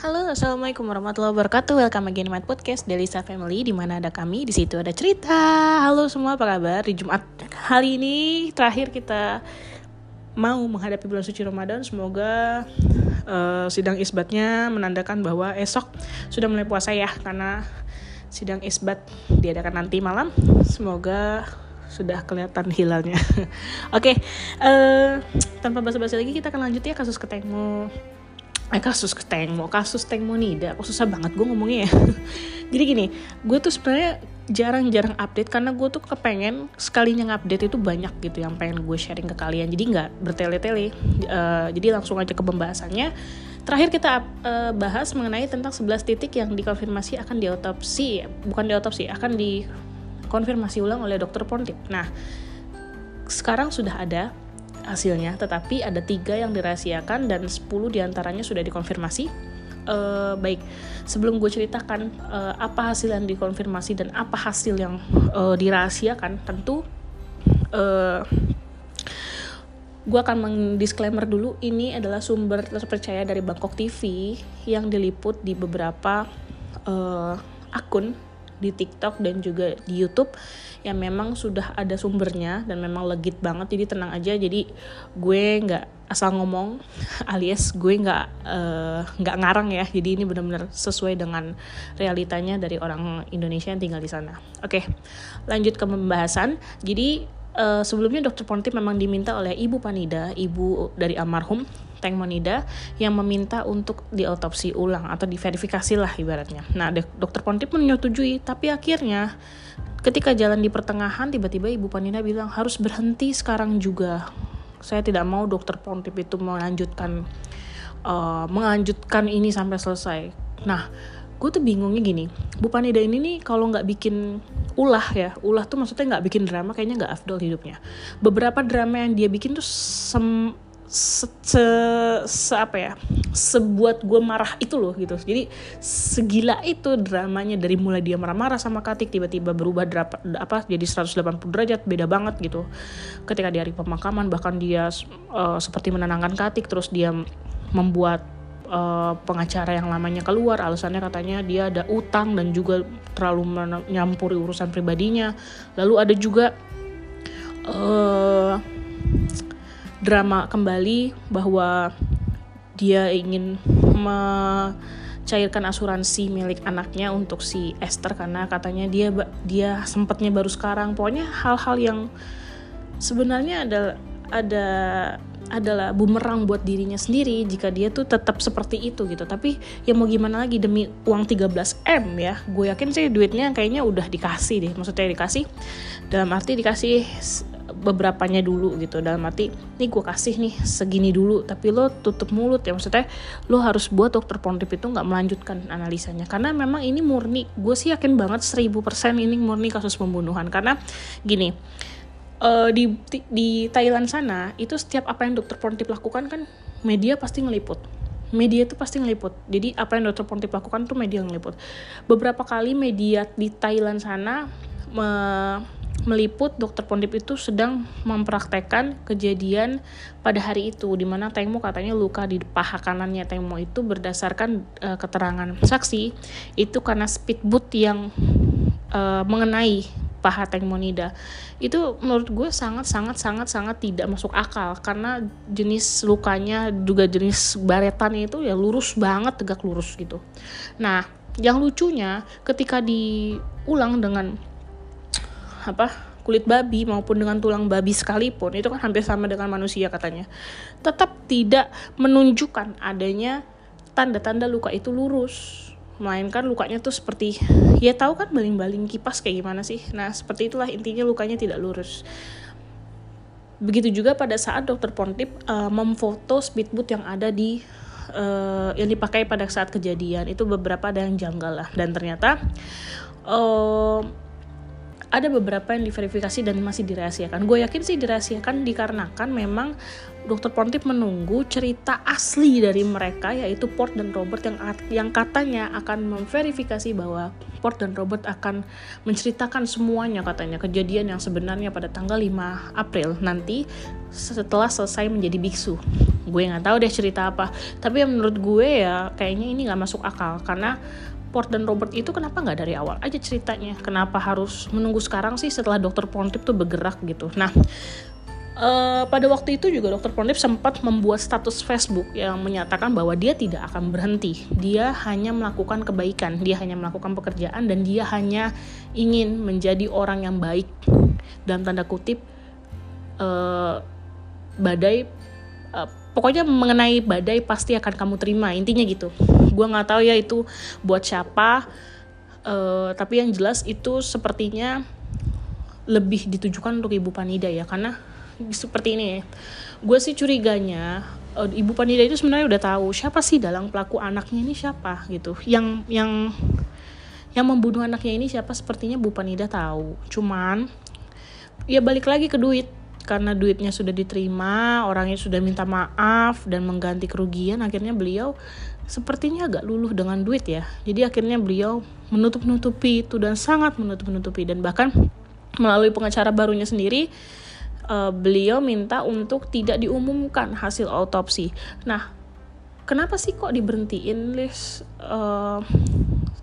Halo, assalamualaikum warahmatullahi wabarakatuh. Welcome again to my podcast Delisa Family, di mana ada kami, di situ ada cerita. Halo semua, apa kabar? Di Jumat hari ini terakhir kita mau menghadapi bulan suci Ramadan. Semoga uh, sidang isbatnya menandakan bahwa esok sudah mulai puasa ya, karena sidang isbat diadakan nanti malam. Semoga sudah kelihatan hilalnya. Oke, okay, uh, tanpa basa-basi lagi kita akan lanjut ya kasus ketemu eh kasus Tengmo kasus Tengmo Nida kok susah banget gue ngomongnya ya. Jadi gini gue tuh sebenarnya jarang-jarang update karena gue tuh kepengen sekalinya ngupdate itu banyak gitu yang pengen gue sharing ke kalian. Jadi nggak bertele-tele. Uh, jadi langsung aja ke pembahasannya. Terakhir kita uh, bahas mengenai tentang 11 titik yang dikonfirmasi akan diotopsi. Bukan diotopsi akan dikonfirmasi ulang oleh dokter Pontip nah sekarang sudah ada hasilnya, tetapi ada tiga yang dirahasiakan dan 10 di antaranya sudah dikonfirmasi. Uh, baik, sebelum gue ceritakan uh, apa hasil yang dikonfirmasi dan apa hasil yang uh, dirahasiakan, tentu uh, gue akan mendisklaimer dulu ini adalah sumber terpercaya dari Bangkok TV yang diliput di beberapa uh, akun di TikTok dan juga di YouTube yang memang sudah ada sumbernya dan memang legit banget. Jadi tenang aja. Jadi gue nggak asal ngomong alias gue nggak eh, nggak uh, ngarang ya. Jadi ini benar-benar sesuai dengan realitanya dari orang Indonesia yang tinggal di sana. Oke lanjut ke pembahasan. Jadi uh, sebelumnya dokter Ponti memang diminta oleh ibu Panida ibu dari almarhum Teng Monida yang meminta untuk diotopsi ulang atau diverifikasi lah ibaratnya. Nah, dokter Pontip menyetujui, tapi akhirnya ketika jalan di pertengahan tiba-tiba ibu Panina bilang harus berhenti sekarang juga saya tidak mau dokter Pontip itu melanjutkan uh, melanjutkan ini sampai selesai nah gue tuh bingungnya gini Bu Panida ini nih kalau nggak bikin ulah ya ulah tuh maksudnya nggak bikin drama kayaknya nggak afdol hidupnya. Beberapa drama yang dia bikin tuh sem se, se, se apa ya sebuat gue marah itu loh gitu. Jadi segila itu dramanya dari mulai dia marah-marah sama Katik tiba-tiba berubah drapa, apa jadi 180 derajat beda banget gitu. Ketika di hari pemakaman bahkan dia uh, seperti menenangkan Katik terus dia membuat uh, pengacara yang lamanya keluar alasannya katanya dia ada utang dan juga terlalu menyampuri urusan pribadinya. Lalu ada juga uh, drama kembali bahwa dia ingin mencairkan asuransi milik anaknya untuk si Esther karena katanya dia dia sempatnya baru sekarang. Pokoknya hal-hal yang sebenarnya ada ada adalah bumerang buat dirinya sendiri jika dia tuh tetap seperti itu gitu. Tapi ya mau gimana lagi demi uang 13M ya. Gue yakin sih duitnya kayaknya udah dikasih deh. Maksudnya dikasih dalam arti dikasih beberapanya dulu gitu. Dalam arti nih gue kasih nih segini dulu tapi lo tutup mulut ya. Maksudnya lo harus buat dokter Pontip itu nggak melanjutkan analisanya. Karena memang ini murni gue sih yakin banget 1000% ini murni kasus pembunuhan. Karena gini uh, di, di Thailand sana itu setiap apa yang dokter Pontip lakukan kan media pasti ngeliput media itu pasti ngeliput. Jadi apa yang dokter Pontip lakukan tuh media ngeliput. Beberapa kali media di Thailand sana me meliput dokter Pondip itu sedang mempraktekkan kejadian pada hari itu di mana Tengmo katanya luka di paha kanannya Tengmo itu berdasarkan uh, keterangan saksi itu karena speedboat yang uh, mengenai paha Tengmonida itu menurut gue sangat sangat sangat sangat tidak masuk akal. Karena jenis lukanya juga jenis baretan itu ya lurus banget tegak lurus gitu. Nah yang lucunya ketika diulang dengan apa kulit babi maupun dengan tulang babi sekalipun itu kan hampir sama dengan manusia katanya tetap tidak menunjukkan adanya tanda-tanda luka itu lurus melainkan lukanya tuh seperti ya tahu kan baling-baling kipas kayak gimana sih? Nah seperti itulah intinya lukanya tidak lurus. Begitu juga pada saat dokter Pontip uh, memfoto speedboat yang ada di uh, yang dipakai pada saat kejadian. Itu beberapa ada yang janggal lah. Dan ternyata uh, ada beberapa yang diverifikasi dan masih dirahasiakan. Gue yakin sih dirahasiakan dikarenakan memang Dr. Pontip menunggu cerita asli dari mereka yaitu Port dan Robert yang yang katanya akan memverifikasi bahwa Port dan Robert akan menceritakan semuanya katanya kejadian yang sebenarnya pada tanggal 5 April nanti setelah selesai menjadi biksu gue nggak tahu deh cerita apa tapi menurut gue ya kayaknya ini nggak masuk akal karena Port dan Robert itu kenapa nggak dari awal aja ceritanya kenapa harus menunggu sekarang sih setelah dokter Pontip tuh bergerak gitu nah Uh, pada waktu itu juga dokter Pontip sempat membuat status Facebook yang menyatakan bahwa dia tidak akan berhenti. Dia hanya melakukan kebaikan, dia hanya melakukan pekerjaan dan dia hanya ingin menjadi orang yang baik. Dalam tanda kutip, uh, badai uh, pokoknya mengenai badai pasti akan kamu terima intinya gitu. Gue nggak tahu ya itu buat siapa uh, tapi yang jelas itu sepertinya lebih ditujukan untuk ibu Panida ya karena seperti ini ya gue sih curiganya uh, ibu Panida itu sebenarnya udah tahu siapa sih dalam pelaku anaknya ini siapa gitu. Yang yang yang membunuh anaknya ini siapa sepertinya Bu Panida tahu. Cuman ya balik lagi ke duit karena duitnya sudah diterima, orangnya sudah minta maaf dan mengganti kerugian, akhirnya beliau sepertinya agak luluh dengan duit ya. Jadi akhirnya beliau menutup-nutupi itu dan sangat menutup-nutupi dan bahkan melalui pengacara barunya sendiri uh, beliau minta untuk tidak diumumkan hasil autopsi. Nah, kenapa sih kok diberhentiin list uh,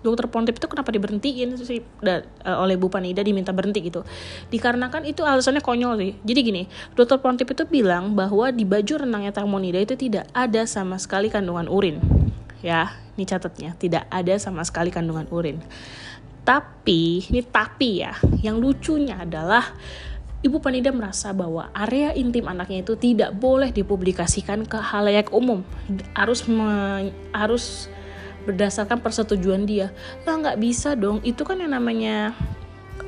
dokter Pontip itu kenapa diberhentiin sih? Uh, oleh Bu Panida diminta berhenti gitu. Dikarenakan itu alasannya konyol sih. Jadi gini dokter Pontip itu bilang bahwa di baju renangnya Monida itu tidak ada sama sekali kandungan urin. Ya ini catatnya. Tidak ada sama sekali kandungan urin. Tapi ini tapi ya yang lucunya adalah Ibu Panida merasa bahwa area intim anaknya itu tidak boleh dipublikasikan ke halayak umum. Harus me, harus berdasarkan persetujuan dia. Lah nggak bisa dong. Itu kan yang namanya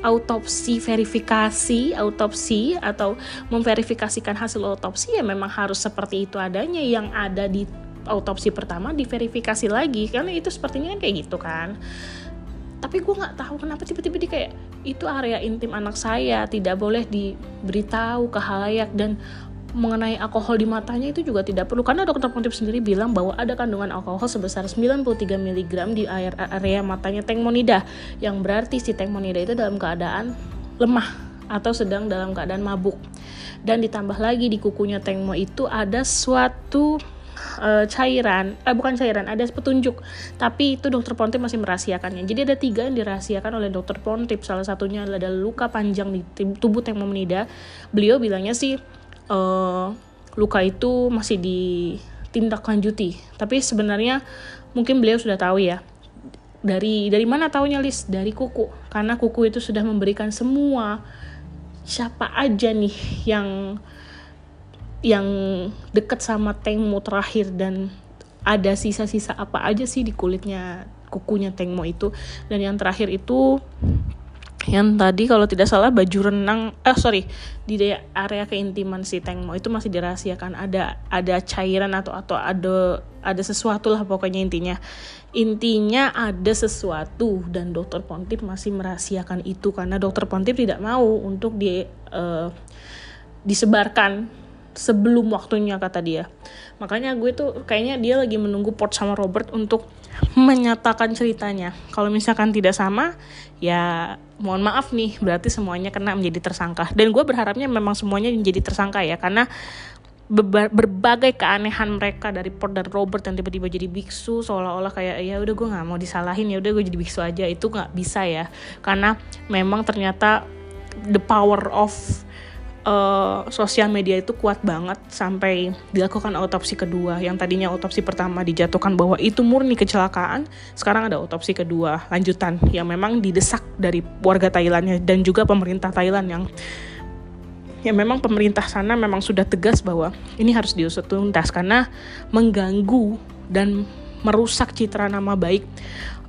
autopsi verifikasi autopsi atau memverifikasikan hasil autopsi ya memang harus seperti itu adanya. Yang ada di autopsi pertama diverifikasi lagi. Karena itu sepertinya kan kayak gitu kan. Tapi gue nggak tahu kenapa tiba-tiba dia kayak itu area intim anak saya tidak boleh diberitahu ke halayak. Dan mengenai alkohol di matanya itu juga tidak perlu. Karena dokter Pontip sendiri bilang bahwa ada kandungan alkohol sebesar 93 mg di area matanya Teng Monida yang berarti si Teng Monida itu dalam keadaan lemah atau sedang dalam keadaan mabuk. Dan ditambah lagi di kukunya Tengmo itu ada suatu uh, cairan, eh bukan cairan, ada petunjuk. Tapi itu dokter Pontip masih merahasiakannya. Jadi ada tiga yang dirahasiakan oleh dokter Pontip. Salah satunya adalah luka panjang di tubuh Tengmo Menida. Beliau bilangnya sih uh, luka itu masih ditindaklanjuti. Tapi sebenarnya mungkin beliau sudah tahu ya. Dari dari mana tahunya list dari kuku karena kuku itu sudah memberikan semua siapa aja nih yang yang deket sama Tengmo terakhir dan ada sisa-sisa apa aja sih di kulitnya kukunya Tengmo itu. Dan yang terakhir itu yang tadi kalau tidak salah baju renang eh sorry di area keintiman si Tengmo itu masih dirahasiakan. Ada ada cairan atau atau ada ada sesuatu lah pokoknya intinya. Intinya ada sesuatu dan dokter Pontip masih merahasiakan itu karena dokter Pontip tidak mau untuk di uh, disebarkan sebelum waktunya kata dia. Makanya gue tuh kayaknya dia lagi menunggu Port sama Robert untuk menyatakan ceritanya. Kalau misalkan tidak sama ya mohon maaf nih berarti semuanya kena menjadi tersangka. Dan gue berharapnya memang semuanya menjadi tersangka ya karena berbagai keanehan mereka dari Port dan Robert yang tiba-tiba jadi biksu seolah-olah kayak ya udah gue nggak mau disalahin ya udah gue jadi biksu aja. Itu nggak bisa ya karena memang ternyata the power of uh, sosial media itu kuat banget sampai dilakukan autopsi kedua. Yang tadinya autopsi pertama dijatuhkan bahwa itu murni kecelakaan sekarang ada autopsi kedua lanjutan yang memang didesak dari warga Thailandnya dan juga pemerintah Thailand yang ya memang pemerintah sana memang sudah tegas bahwa ini harus diusut tuntas karena mengganggu dan merusak citra nama baik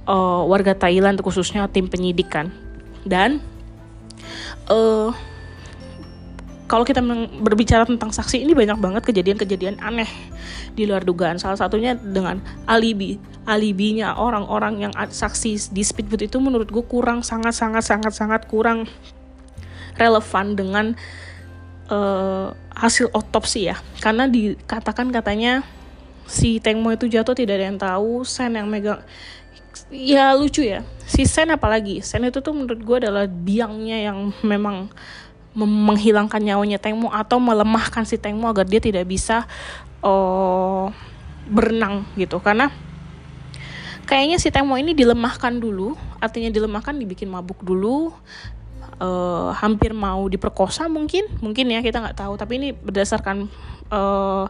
uh, warga Thailand khususnya tim penyidikan. Dan uh, kalau kita berbicara tentang saksi ini banyak banget kejadian-kejadian aneh di luar dugaan. Salah satunya dengan alibi. Alibinya orang-orang yang saksi di speedboat itu menurut gue kurang sangat sangat sangat sangat kurang relevan dengan uh, hasil otopsi ya. Karena dikatakan katanya si Tengmo itu jatuh tidak ada yang tahu, Sen yang megang ya lucu ya si Sen apalagi Sen itu tuh menurut gue adalah biangnya yang memang menghilangkan nyawanya Tengmo atau melemahkan si Tengmo agar dia tidak bisa uh, berenang gitu. Karena kayaknya si Tengmo ini dilemahkan dulu artinya dilemahkan dibikin mabuk dulu uh, hampir mau diperkosa mungkin mungkin ya kita nggak tahu. Tapi ini berdasarkan uh,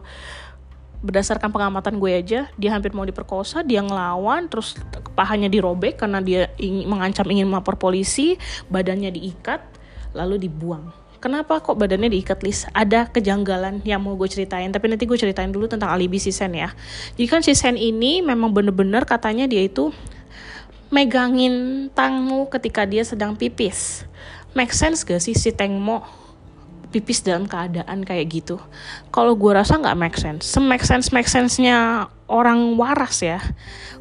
berdasarkan pengamatan gue aja dia hampir mau diperkosa dia ngelawan terus pahanya dirobek karena dia ingin, mengancam ingin melapor polisi badannya diikat lalu dibuang kenapa kok badannya diikat list ada kejanggalan yang mau gue ceritain tapi nanti gue ceritain dulu tentang alibi si Sen ya jadi kan si Sen ini memang bener-bener katanya dia itu megangin tangmu ketika dia sedang pipis make sense gak sih si Tengmo pipis dalam keadaan kayak gitu. Kalau gue rasa nggak make sense. Se-make sense make sense-nya orang waras ya.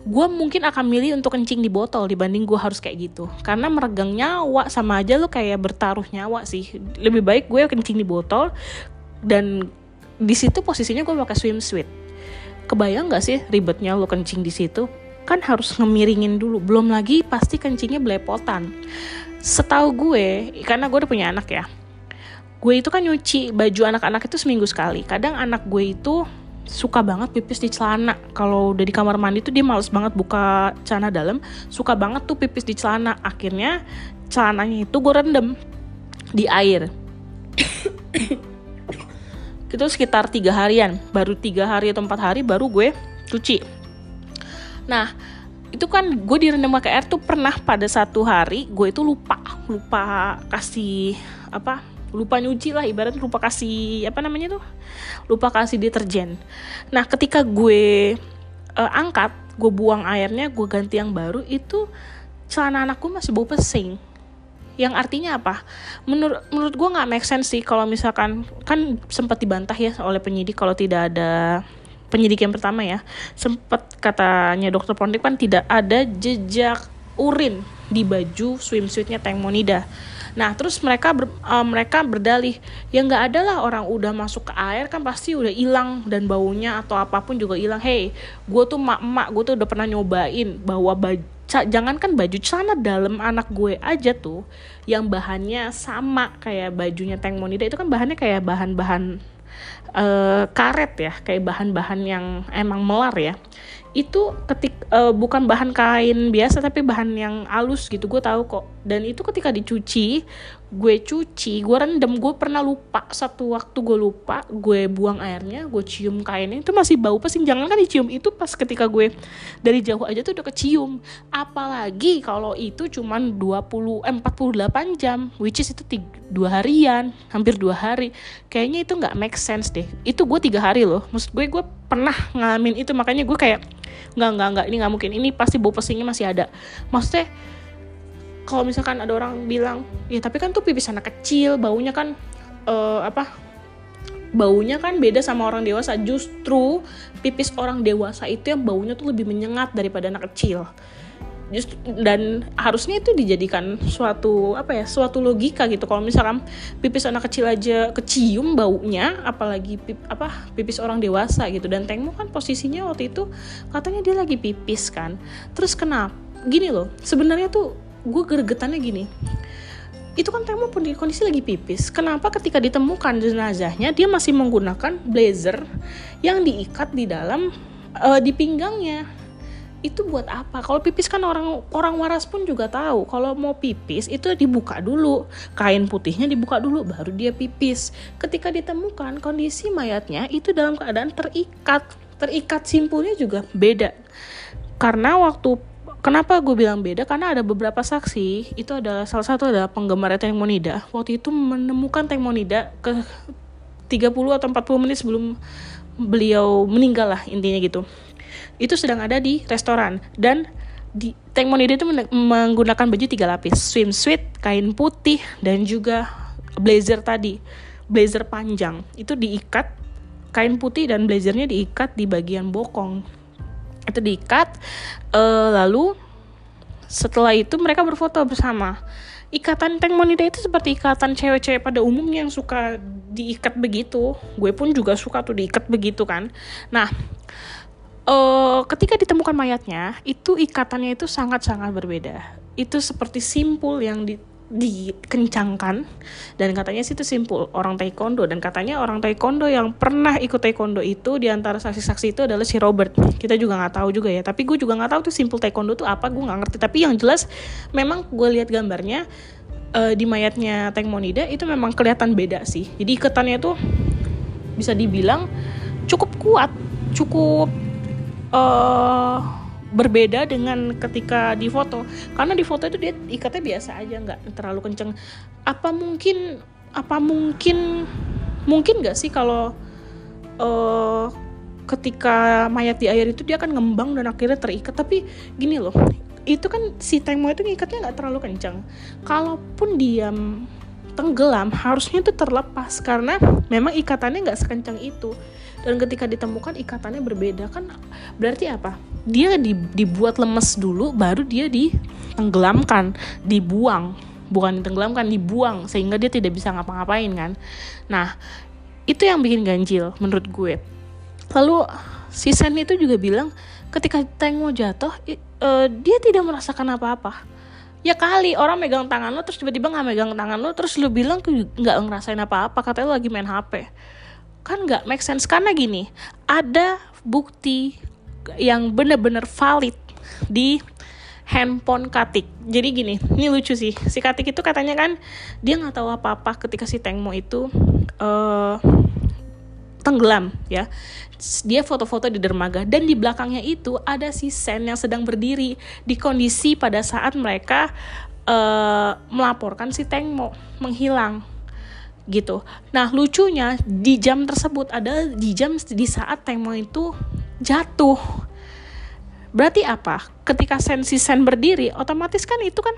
Gue mungkin akan milih untuk kencing di botol dibanding gue harus kayak gitu. Karena meregang nyawa sama aja lo kayak bertaruh nyawa sih. Lebih baik gue kencing di botol dan di situ posisinya gue pakai swimsuit. Kebayang nggak sih ribetnya lo kencing di situ? Kan harus ngemiringin dulu. Belum lagi pasti kencingnya belepotan. Setahu gue, karena gue udah punya anak ya, gue itu kan nyuci baju anak-anak itu seminggu sekali kadang anak gue itu suka banget pipis di celana. Kalau udah di kamar mandi tuh dia males banget buka celana dalam. Suka banget tuh pipis di celana. Akhirnya celananya itu gue rendem di air. Itu sekitar tiga harian. Baru tiga hari atau empat hari baru gue cuci. Nah itu kan gue direndam pakai air tuh pernah pada satu hari gue itu lupa lupa kasih apa lupa nyuci lah ibarat lupa kasih apa namanya tuh? Lupa kasih deterjen. Nah ketika gue uh, angkat gue buang airnya gue ganti yang baru itu celana anakku masih bau pesing. Yang artinya apa? Menurut menurut gue nggak make sense sih kalau misalkan kan sempat dibantah ya oleh penyidik kalau tidak ada penyidik yang pertama ya. Sempat katanya dokter Pondik kan tidak ada jejak urin di baju swimsuitnya Tank Monida Nah terus mereka ber, uh, mereka berdalih. Ya nggak ada lah orang udah masuk ke air kan pasti udah hilang dan baunya atau apa pun juga hilang. Hey, gue tuh mak mak gue tuh udah pernah nyobain bawa baju jangankan baju celana dalam anak gue aja tuh yang bahannya sama kayak bajunya Tank Monida. Itu kan bahannya kayak bahan-bahan uh, karet ya kayak bahan-bahan yang emang melar ya. Itu ketik uh, bukan bahan kain biasa tapi bahan yang halus gitu. Gue tahu kok dan itu ketika dicuci gue cuci gue rendam gue pernah lupa. Satu waktu gue lupa gue buang airnya gue cium kainnya. Itu masih bau pesing. Jangan kan dicium itu pas ketika gue dari jauh aja tuh udah kecium. Apalagi kalau itu cuman 20 eh, 48 jam which is itu tiga, dua harian hampir dua hari. Kayaknya itu nggak make sense deh. Itu gue tiga hari loh. Maksud gue gue pernah ngalamin itu. Makanya gue kayak nggak nggak nggak ini nggak mungkin. Ini pasti bau pesingnya masih ada. Maksudnya kalau misalkan ada orang bilang ya tapi kan tuh pipis anak kecil baunya kan uh, apa baunya kan beda sama orang dewasa. Justru pipis orang dewasa itu yang baunya tuh lebih menyengat daripada anak kecil. Just, dan harusnya itu dijadikan suatu apa ya suatu logika gitu. Kalau misalkan pipis anak kecil aja kecium baunya apalagi pip, apa pipis orang dewasa gitu. Dan Tengmo kan posisinya waktu itu katanya dia lagi pipis kan. Terus kenapa gini loh sebenarnya tuh gue gregetannya gini itu kan Temo kondisi lagi pipis. Kenapa ketika ditemukan jenazahnya dia masih menggunakan blazer yang diikat di dalam uh, di pinggangnya? Itu buat apa? Kalau pipis kan orang orang waras pun juga tahu. Kalau mau pipis itu dibuka dulu, kain putihnya dibuka dulu baru dia pipis. Ketika ditemukan kondisi mayatnya itu dalam keadaan terikat. Terikat simpulnya juga beda. Karena waktu Kenapa gue bilang beda? Karena ada beberapa saksi, itu adalah salah satu adalah penggemar Tank Monida. Waktu itu menemukan Tank Monida ke 30 atau 40 menit sebelum beliau meninggal lah intinya gitu. Itu sedang ada di restoran dan di Tank Monida itu menggunakan baju tiga lapis, swimsuit, kain putih dan juga blazer tadi, blazer panjang. Itu diikat kain putih dan blazernya diikat di bagian bokong itu diikat uh, lalu setelah itu mereka berfoto bersama. Ikatan tank monida itu seperti ikatan cewek-cewek pada umumnya yang suka diikat begitu. Gue pun juga suka tuh diikat begitu kan. Nah uh, ketika ditemukan mayatnya itu ikatannya itu sangat-sangat berbeda. Itu seperti simpul yang di dikencangkan. Dan katanya sih itu simpul orang taekwondo. Dan katanya orang taekwondo yang pernah ikut taekwondo itu di antara saksi-saksi itu adalah si Robert. Kita juga nggak tahu juga ya. Tapi gue juga nggak tahu tuh simpul taekwondo tuh apa gue nggak ngerti. Tapi yang jelas memang gue lihat gambarnya uh, di mayatnya Tank Monida itu memang kelihatan beda sih. Jadi iketannya tuh bisa dibilang cukup kuat cukup uh, berbeda dengan ketika di foto. Karena di foto itu dia ikatnya biasa aja nggak terlalu kenceng. Apa mungkin apa mungkin mungkin nggak sih kalau uh, ketika mayat di air itu dia akan ngembang dan akhirnya terikat? Tapi gini loh itu kan si Tengmo itu ngikatnya nggak terlalu kencang kalaupun dia tenggelam harusnya itu terlepas. Karena memang ikatannya nggak sekencang itu dan ketika ditemukan ikatannya berbeda. Kan berarti apa? Dia dibuat lemes dulu baru dia ditenggelamkan dibuang. Bukan ditenggelamkan dibuang sehingga dia tidak bisa ngapa-ngapain kan? Nah itu yang bikin ganjil menurut gue. Lalu si Sen itu juga bilang ketika Tank mau jatuh uh, dia tidak merasakan apa-apa. Ya kali orang megang tangan lo terus tiba-tiba nggak megang tangan lo terus lo bilang nggak ngerasain apa-apa katanya lo lagi main HP kan nggak make sense karena gini ada bukti yang bener-bener valid di handphone Katik. Jadi gini, ini lucu sih. Si Katik itu katanya kan dia nggak tahu apa-apa ketika si Tengmo itu uh, tenggelam ya. Dia foto-foto di dermaga dan di belakangnya itu ada si Sen yang sedang berdiri di kondisi pada saat mereka uh, melaporkan si Tengmo menghilang gitu. Nah lucunya di jam tersebut ada di jam di saat Tengmo itu jatuh. Berarti apa? Ketika sensi sen berdiri, otomatis kan itu kan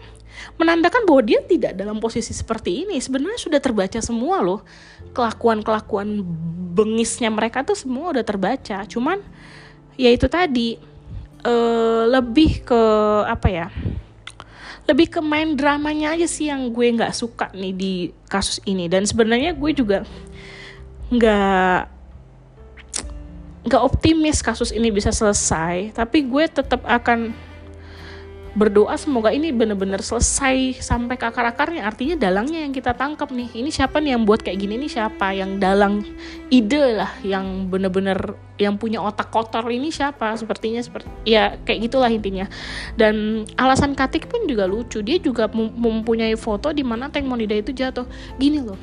menandakan bahwa dia tidak dalam posisi seperti ini. Sebenarnya sudah terbaca semua loh. Kelakuan-kelakuan bengisnya mereka tuh semua udah terbaca. Cuman ya itu tadi uh, lebih ke apa ya? Lebih ke main dramanya aja sih yang gue nggak suka nih di kasus ini. Dan sebenarnya gue juga nggak nggak optimis kasus ini bisa selesai. Tapi gue tetap akan berdoa semoga ini benar-benar selesai sampai ke akar-akarnya. Artinya dalangnya yang kita tangkap nih. Ini siapa nih yang buat kayak gini? Nih siapa yang dalang ide lah yang benar-benar yang punya otak kotor? Ini siapa? Sepertinya seperti ya kayak gitulah intinya. Dan alasan Katik pun juga lucu. Dia juga mempunyai foto di mana Tank Monida itu jatuh. Gini loh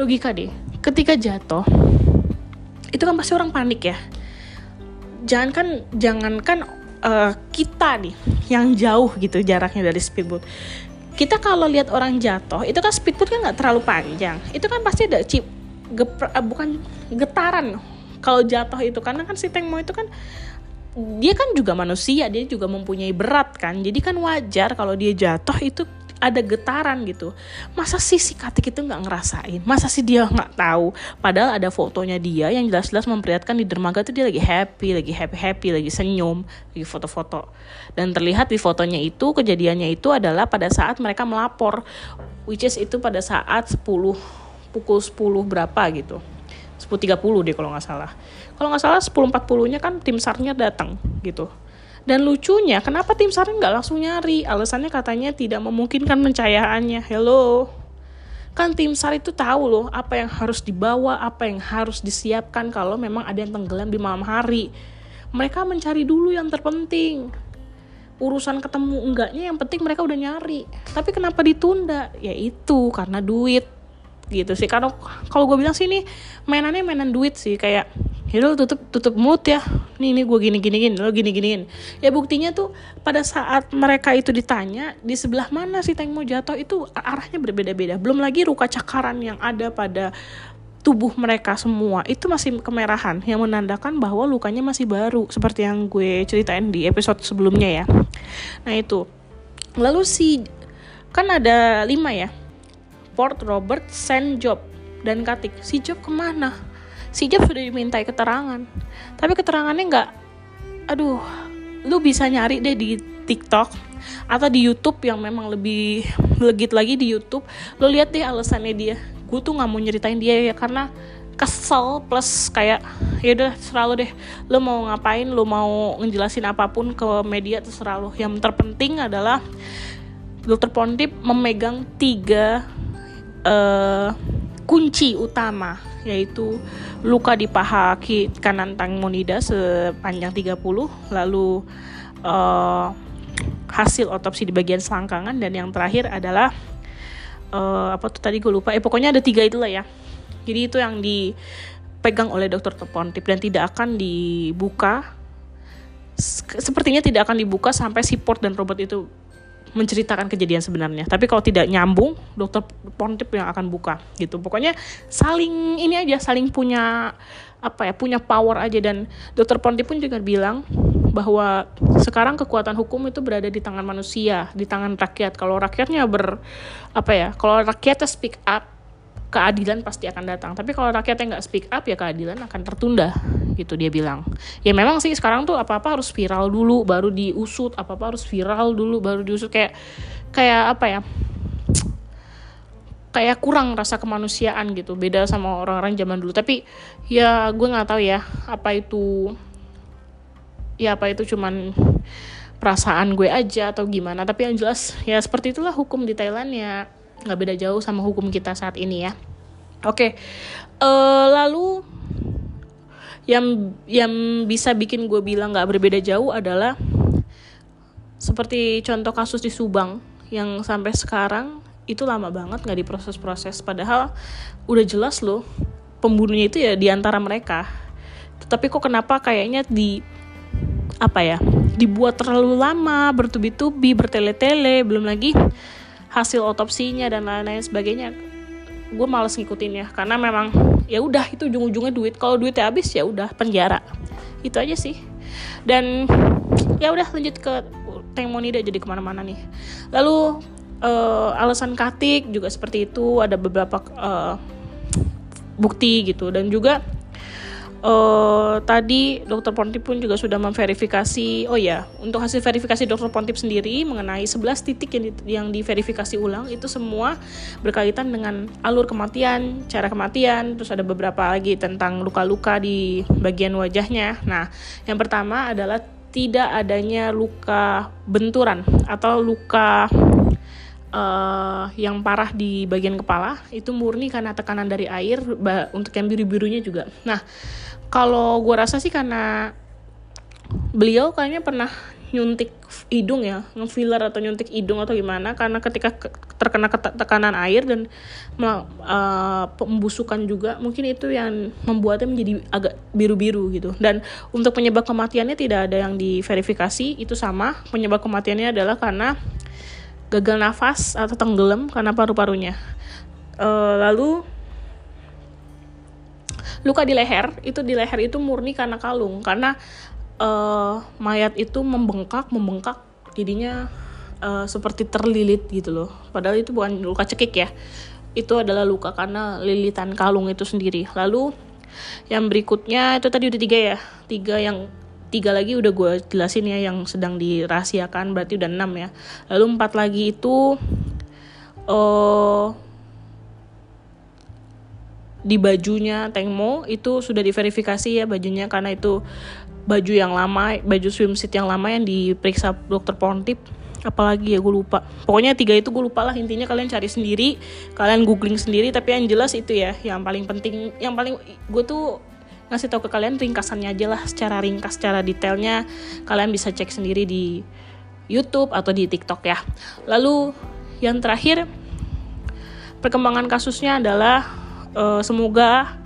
logika deh. Ketika jatuh itu kan pasti orang panik ya. Jangan kan jangan kan uh, kita nih yang jauh gitu jaraknya dari speedboat. Kita kalau lihat orang jatuh itu kan speedboat kan nggak terlalu panjang. Itu kan pasti ada geper, uh, bukan getaran. Kalau jatuh itu karena kan si Tengmo itu kan dia kan juga manusia dia juga mempunyai berat kan. Jadi kan wajar kalau dia jatuh itu ada getaran gitu. Masa sih si Katik itu nggak ngerasain? Masa sih dia nggak tahu? Padahal ada fotonya dia yang jelas-jelas memperlihatkan di dermaga tuh dia lagi happy lagi happy happy lagi senyum lagi foto-foto. Dan terlihat di fotonya itu kejadiannya itu adalah pada saat mereka melapor which is itu pada saat 10 pukul 10 berapa gitu. 10.30 deh kalau nggak salah. Kalau nggak salah 10.40 nya kan tim sarnya datang gitu dan lucunya, kenapa tim SAR nggak langsung nyari? Alasannya katanya tidak memungkinkan pencahayaannya. Hello, kan tim SAR itu tahu loh apa yang harus dibawa, apa yang harus disiapkan kalau memang ada yang tenggelam di malam hari. Mereka mencari dulu yang terpenting. Urusan ketemu enggaknya yang penting mereka udah nyari. Tapi kenapa ditunda? Ya itu karena duit gitu sih. Karena kalau gue bilang sih ini mainannya mainan duit sih kayak ya lo tutup tutup mulut ya. Nih ini gue gini gini gini lo gini giniin ya buktinya tuh pada saat mereka itu ditanya di sebelah mana si tank mau jatuh itu arahnya berbeda-beda. Belum lagi luka cakaran yang ada pada tubuh mereka semua itu masih kemerahan. Yang menandakan bahwa lukanya masih baru seperti yang gue ceritain di episode sebelumnya ya. Nah itu. Lalu si kan ada lima ya. Port Robert Saint Job dan Katik. Si Job ke mana si Jeff sudah dimintai keterangan. Tapi keterangannya nggak aduh lu bisa nyari deh di TikTok atau di YouTube yang memang lebih legit lagi di YouTube. Lo lihat deh alasannya dia. Gue tuh nggak mau nyeritain dia ya karena kesel plus kayak ya udah selalu deh. Lo mau ngapain lo mau ngejelasin apa pun ke media terserah lo yang terpenting adalah dokter Pontip memegang tiga uh, kunci utama yaitu luka di paha kanan Tang Monida sepanjang 30 lalu uh, hasil otopsi di bagian selangkangan dan yang terakhir adalah uh, apa tuh tadi gue lupa. Eh pokoknya ada tiga itulah ya. Jadi itu yang dipegang oleh dokter Pontip dan tidak akan dibuka sepertinya tidak akan dibuka sampai si port dan robot itu menceritakan kejadian sebenarnya. Tapi kalau tidak nyambung, dokter Pontip yang akan buka gitu. Pokoknya saling ini aja, saling punya apa ya, punya power aja dan dokter Pontip pun juga bilang bahwa sekarang kekuatan hukum itu berada di tangan manusia, di tangan rakyat. Kalau rakyatnya ber apa ya, kalau rakyatnya speak up, keadilan pasti akan datang. Tapi kalau rakyatnya nggak speak up ya keadilan akan tertunda gitu dia bilang. Ya memang sih sekarang tuh apa-apa harus viral dulu baru diusut, apa-apa harus viral dulu baru diusut kayak kayak apa ya? Kayak kurang rasa kemanusiaan gitu. Beda sama orang-orang zaman dulu. Tapi ya gue nggak tahu ya apa itu ya apa itu cuman perasaan gue aja atau gimana tapi yang jelas ya seperti itulah hukum di Thailand ya nggak beda jauh sama hukum kita saat ini ya. Oke. Okay. uh, eh, lalu yang yang bisa bikin gue bilang nggak berbeda jauh adalah seperti contoh kasus di Subang yang sampai sekarang itu lama banget nggak diproses-proses. Padahal udah jelas loh pembunuhnya itu ya di antara mereka. Tapi kok kenapa kayaknya di apa ya dibuat terlalu lama bertubi-tubi bertele-tele belum lagi hasil otopsinya dan lain-lain sebagainya gue males ngikutin ya karena memang ya udah itu ujung-ujungnya duit. Kalau duitnya habis ya udah penjara. Itu aja sih. Dan ya udah lanjut ke Teng Monida jadi ke mana-mana nih. Lalu uh, alasan Katik juga seperti itu. Ada beberapa uh, bukti gitu. Dan juga uh, tadi dokter Pontip pun juga sudah memverifikasi oh ya untuk hasil verifikasi dokter Pontip sendiri mengenai 11 titik yang, di, yang diverifikasi ulang itu semua berkaitan dengan alur kematian cara kematian terus ada beberapa lagi tentang luka-luka di bagian wajahnya nah yang pertama adalah tidak adanya luka benturan atau luka uh, yang parah di bagian kepala itu murni karena tekanan dari air untuk yang biru-birunya juga. Nah, kalau gue rasa sih karena beliau kayaknya pernah nyuntik hidung ya, ngefiller atau nyuntik hidung atau gimana karena ketika terkena tekanan air dan uh, pembusukan juga mungkin itu yang membuatnya menjadi agak biru-biru gitu. Dan untuk penyebab kematiannya tidak ada yang diverifikasi, itu sama. Penyebab kematiannya adalah karena gagal nafas atau tenggelam karena paru-parunya. Uh, lalu luka di leher itu di leher itu murni karena kalung. Karena uh, mayat itu membengkak membengkak jadinya uh, seperti terlilit gitu loh. Padahal itu bukan luka cekik ya. Itu adalah luka karena lilitan kalung itu sendiri. Lalu yang berikutnya itu tadi udah tiga ya? Tiga yang tiga lagi udah gue jelasin ya yang sedang dirahasiakan. Berarti udah enam ya. Lalu empat lagi itu uh, di bajunya Tengmo itu sudah diverifikasi ya bajunya karena itu baju yang lama baju swimsuit yang lama yang diperiksa dokter Pontip. Apalagi ya gue lupa. Pokoknya tiga itu gue lupa lah intinya kalian cari sendiri kalian googling sendiri tapi yang jelas itu ya yang paling penting yang paling gue tuh ngasih tahu ke kalian ringkasannya aja lah secara ringkas secara detailnya kalian bisa cek sendiri di YouTube atau di TikTok ya. Lalu yang terakhir perkembangan kasusnya adalah uh, semoga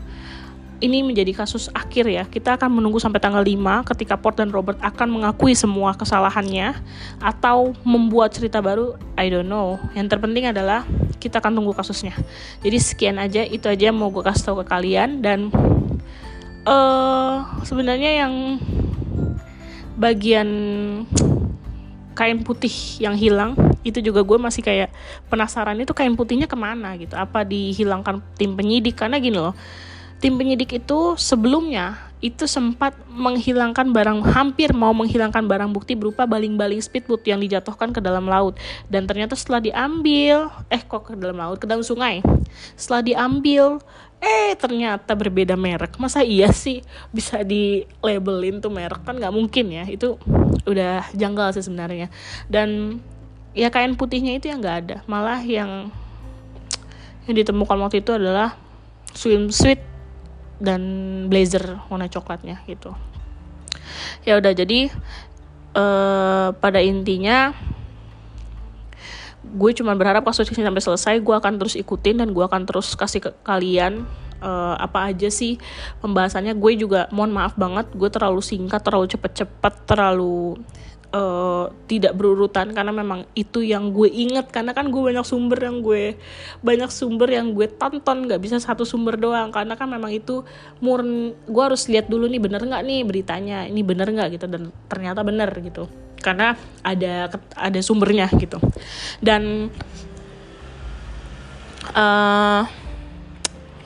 ini menjadi kasus akhir ya. Kita akan menunggu sampai tanggal 5 ketika Port dan Robert akan mengakui semua kesalahannya atau membuat cerita baru, I don't know. Yang terpenting adalah kita akan tunggu kasusnya. Jadi sekian aja, itu aja mau gue kasih tahu ke kalian dan uh, sebenarnya yang bagian kain putih yang hilang itu juga gue masih kayak penasaran itu kain putihnya ke mana gitu. Apa dihilangkan tim penyidik? Karena gini loh tim penyidik itu sebelumnya itu sempat menghilangkan barang hampir mau menghilangkan barang bukti berupa baling-baling speedboat yang dijatuhkan ke dalam laut. Dan ternyata setelah diambil eh kok ke dalam laut? Ke dalam sungai. Setelah diambil eh ternyata berbeda merek. Masa iya sih bisa di labelin tuh merek? Kan nggak mungkin ya. Itu udah janggal sih sebenarnya. Dan ya kain putihnya itu yang nggak ada. Malah yang yang ditemukan waktu itu adalah swimsuit dan blazer warna coklatnya gitu. Ya udah jadi uh, pada intinya gue cuma berharap kasus ini sampai selesai gue akan terus ikutin dan gue akan terus kasih ke kalian uh, apa aja sih pembahasannya. Gue juga mohon maaf banget gue terlalu singkat terlalu cepet-cepet terlalu uh, tidak berurutan karena memang itu yang gue inget karena kan gue banyak sumber yang gue banyak sumber yang gue tonton nggak bisa satu sumber doang. Karena kan memang itu murn gue harus lihat dulu nih bener nggak nih beritanya ini bener nggak gitu dan ternyata bener gitu. Karena ada ada sumbernya gitu. Dan uh,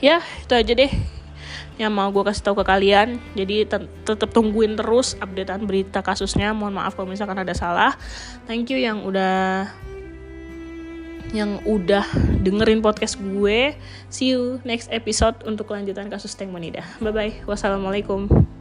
ya itu aja deh yang mau gue kasih tahu ke kalian. Jadi tetap tungguin terus updatean berita kasusnya. Mohon maaf kalau misalkan ada salah. Thank you yang udah yang udah dengerin podcast gue. See you next episode untuk kelanjutan kasus Teng Monida. Bye bye wassalamualaikum